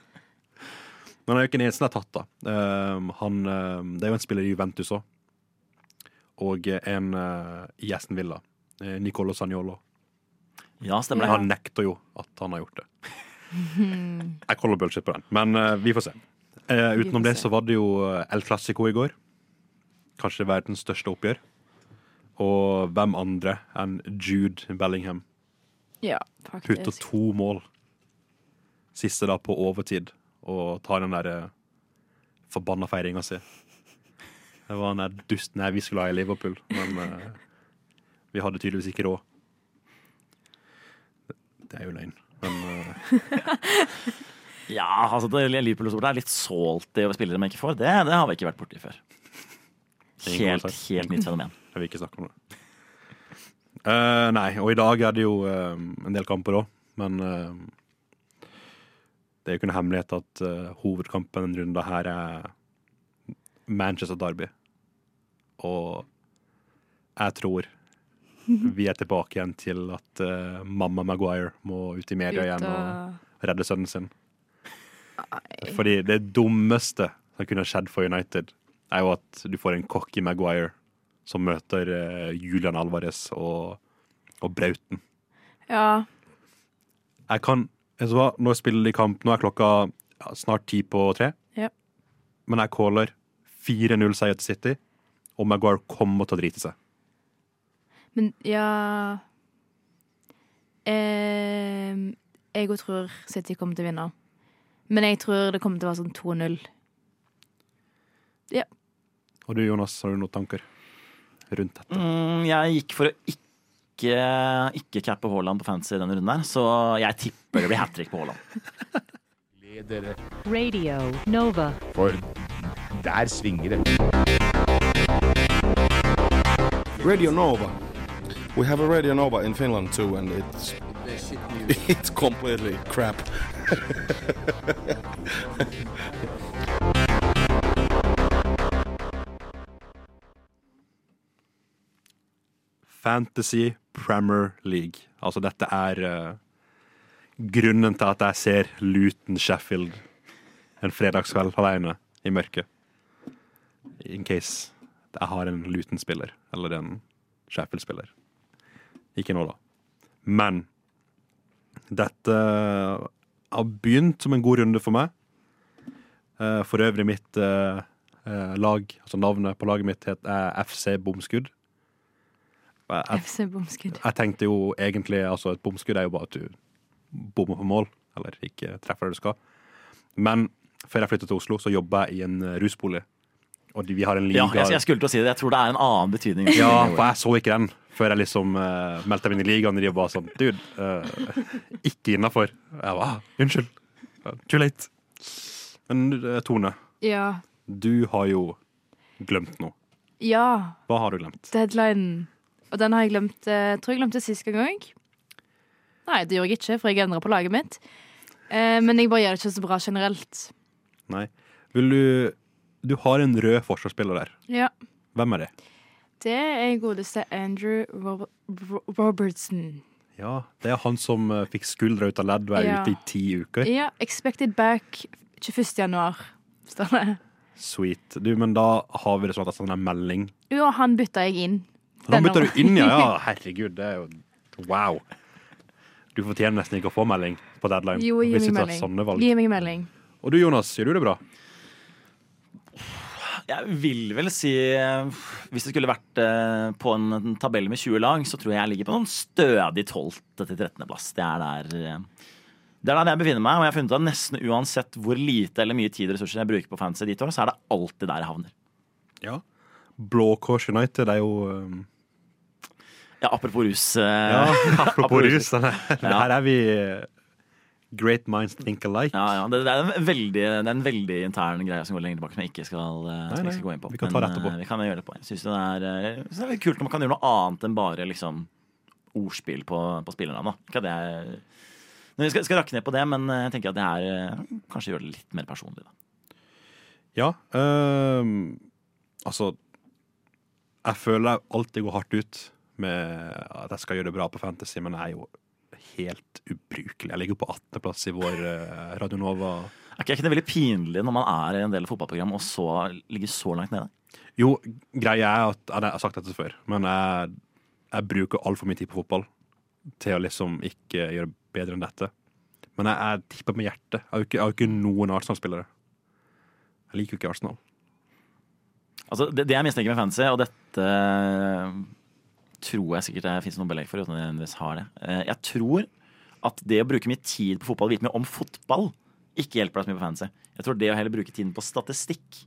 D: Men eneste som er tatt, da. Uh, han, uh, det er jo en spiller i Juventus òg. Og en eh, i Aston Villa. Uh, Nicolo Sagnolo.
E: Ja, stemmer
D: Han nekter jo at han har gjort det. [LAUGHS] Jeg kaller bullshit på den, men uh, vi får se.
F: Uh,
D: utenom
F: får
D: det så var det jo eh, El Clásico i går. Kanskje verdens største oppgjør. Og hvem andre enn Jude Bellingham
F: Ja,
D: putter to mål siste da på overtid og tar den der eh, forbanna feiringa si. Det var den der dusten her vi skulle ha i Liverpool, men uh, vi hadde tydeligvis ikke råd. Det, det er jo løgn, men [LAUGHS] eh,
E: Ja, altså det Liverpool-supportere er litt salty over spillere man ikke får. Det, det har vi ikke vært borti før. Helt, helt nytt fenomen. [LAUGHS]
D: jeg vil ikke snakke om det. Uh, nei, og i dag er det jo uh, en del kamper òg, men uh, det er jo ikke noe hemmelighet at hovedkampen denne runden her er Manchester Derby. Og jeg tror vi er tilbake igjen til at uh, mamma Maguire må ut i media igjen og redde sønnen sin. Fordi det dummeste som kunne skjedd for United, er jo at du får en cocky Maguire som møter uh, Julian Alvarez og, og Brauten.
F: Ja.
D: Jeg kan hva, Nå spiller de kamp Nå er klokka ja, snart ti på tre.
F: Ja.
D: Men jeg caller 4-0-seier til City, og Maguire kommer til å drite seg.
F: Men ja eh, Jeg òg tror City kommer til å vinne. Men jeg tror det kommer til å være sånn 2-0. Ja.
D: Og du, Jonas, har du noen tanker rundt dette?
E: Mm, jeg gikk for å ikke, ikke cappe Haaland på fantasy denne runden her, så jeg tipper det blir hat trick på Haaland.
B: Ledere. [LAUGHS]
I: Radio Nova.
B: for der svinger det. Radio Nova. We have a Radio Nova in Finland too, and it's it's completely crap.
D: Fantasy Premier League. Altså, dette er uh, grunnen til at jeg ser Luton Sheffield en fredagskveld alene i mørket. In case jeg har en Luton-spiller eller en Sheffield-spiller. Ikke nå, da. Men dette har begynt som en god runde for meg. Eh, For øvrig mitt eh, eh, lag, altså navnet på laget mitt, het FC Bomskudd. Jeg,
F: FC Bomskudd.
D: jeg tenkte jo egentlig altså Et bomskudd er jo bare at du bommer på mål, eller ikke treffer det du skal. Men før jeg flyttet til Oslo, så jobba jeg i en rusbolig. Og vi har en liga
E: Ja, jeg, jeg skulle til å si det. Jeg tror det er en annen betydning.
D: Ja, for jeg så ikke den før jeg liksom uh, meldte meg inn i ligaen. Og de var sånn Dude, uh, ikke innafor. Jeg var ah, Unnskyld. Too late. Men eh, Tone,
F: Ja.
D: du har jo glemt noe.
F: Ja.
D: Hva har du glemt?
F: Deadline. Og den har jeg glemt Jeg Tror jeg glemte sist gang òg. Nei, det gjorde jeg ikke, for jeg endra på laget mitt. Eh, men jeg bare gjør det ikke så bra generelt.
D: Nei. Vil du Du har en rød forsvarsspiller der.
F: Ja.
D: Hvem er det?
F: Det er godeste Andrew Rob Ro- Robertson.
D: Ja, Det er han som eh, fikk skuldra ut av ledd og er
F: Ja.
D: ute i ti uker.
F: Ja, expected back 21. januar, står det.
D: Sweet. Du, Men da har vi det sånn at det er en melding.
F: Jo, han bytta jeg inn.
D: Han
F: bytta
D: du inn, ja. ja. [LAUGHS] Herregud, det er jo wow. Du fortjener nesten ikke å få melding på deadline.
F: Jo, gi meg melding. Gi meg melding.
D: Og du, Jonas, gjør du det bra?
E: Jeg vil vel si eh, Hvis det skulle vært eh, på en, tabell med 20 lag, så tror jeg jeg ligger på noen stødig 12. til 13. plass. Det er der eh, det er der jeg befinner meg, og jeg har funnet at nesten uansett hvor lite eller mye tid og ressurser jeg bruker på fantasy ditt år, så er det alltid der jeg havner.
D: Ja. Blå Kors United er jo um,
E: Ja, apropos rus.
D: Ja, [LAUGHS] apropos rus. denne- Her er vi Great minds think alike.
E: Ja, ja, det, det, er en veldig, det er en veldig intern greie som går lenger tilbake, som jeg ikke skal,
D: nei,
E: nei, skal gå inn på.
D: vi kan ta det etterpå.
E: eh, Vi kan gjøre det på. Jeg synes det, er, eh, det er kult når man kan gjøre noe annet enn bare liksom, ordspill på, på spillernavn. er, vi skal, skal rakke ned på det, men eh, jeg tenker at det er eh, kanskje gjøre det litt mer personlig. da.
D: Ja, øhm, altså Jeg føler alltid går hardt ut med at jeg skal gjøre det bra på Fantasy, men jeg er jo helt ubrukelig. Jeg ligger på 18.-plass i vår uh, Radionova.
E: Er ikke, det veldig pinlig når man er i en del av fotballprogram og så ligger så langt nede?
D: Jo, greia er at Jeg har sagt dette før, men jeg, jeg bruker altfor mye tid på fotball til å liksom ikke gjøre bedre enn dette. Men jeg, jeg tipper med hjertet. Jeg har jo ikke, jeg har ikke noen Arsenal-spillere. Jeg liker jo ikke Arsenal.
E: Altså, det, det jeg mistenker med fantasy, og dette eh, tror jeg sikkert det fins noen belegg for, uten at jeg har det. Eh, Jeg tror at det å bruke mye tid på fotball, vite mye om fotball, ikke hjelper deg så mye på fantasy. Jeg tror det å heller bruke tiden på statistikk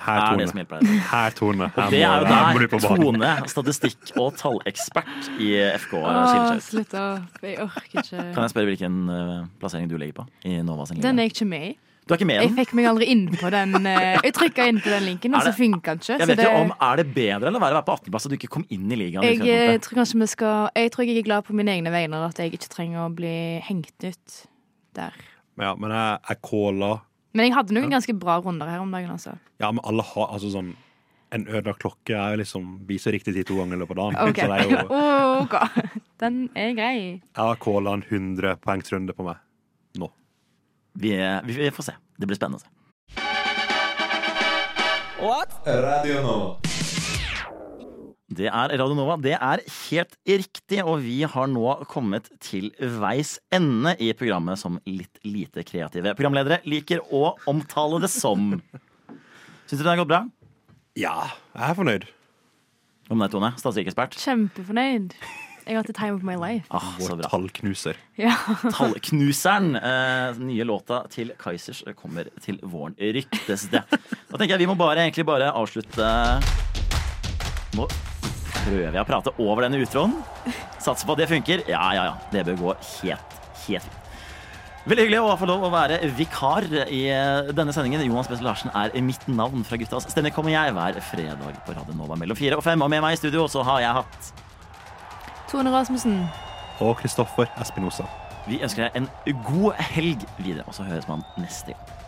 D: Her,
E: er
D: Tone.
E: det som hjelper deg.
D: Her, Tone. Her
E: Og det er jo der. Tone, statistikk- og tallekspert i FK,
F: Åh,
E: skiller seg ut.
F: slutt opp. Jeg orker ikke.
E: Kan jeg spørre hvilken eh, plassering du ligger på i Nova sin
F: Den er jeg ikke med i.
E: Du er ikke med i
F: Jeg
E: den?
F: fikk meg aldri inn på den. [LAUGHS] eh, Jeg trykka inn på den linken, og
E: Er
F: så
E: det-
F: funka den ikke.
E: Jeg
F: så
E: vet ikke
F: det-
E: om Er det bedre eller verre å være på 18.-plass og du ikke kom inn i ligaen? i
F: Jeg eh,
E: utgangspunktet?
F: tror kanskje vi skal Jeg tror jeg er glad på mine egne vegne at jeg ikke trenger å bli hengt ut der.
D: Ja, men jeg, jeg caller
F: Men jeg hadde noen ganske bra runder her om dagen, altså.
D: Ja, men alle har altså sånn En ødelagt klokke er jo liksom viser riktig tid to ganger i løpet av dagen.
F: Ok, [LAUGHS]
D: Så det er jo, [LAUGHS]
F: Ok. Den er grei.
D: jeg har calla en 100 poengsrunde på meg.
E: Vi, vi, vi får se. Det blir spennende å se.
J: Radio Nova.
E: Det er Radio Nova. Det er helt riktig, og vi har nå kommet til veis ende i programmet som litt lite kreative programledere liker å omtale det som. Syns du det har gått bra?
D: Ja, jeg er fornøyd.
E: Om deg, Tone, statistikkekspert.
F: Kjempefornøyd. Jeg har hatt the time of my life.
E: Ah, så
D: Vår
E: bra.
D: tallknuser.
F: Ja. [LAUGHS]
E: Tallknuseren. Eh, nye låta til Kaizers kommer til våren, ryktes det. Da tenker jeg vi må bare, egentlig bare avslutte Nå prøver jeg å prate over denne utroen. Satser på at det funker. Ja, ja, ja. Det bør gå helt, helt fint. Veldig hyggelig å få lov å være vikar i eh, denne sendingen. Jonas Bessel Larsen er mitt navn. Fra Guttas stemmer. kommer jeg hver fredag på Radio Nova mellom fire og fem. Og med meg i studio så har jeg hatt
F: Tone Rasmussen.
D: Og Kristoffer Espinosa.
E: Vi ønsker deg en god helg videre, og så høres man neste gang.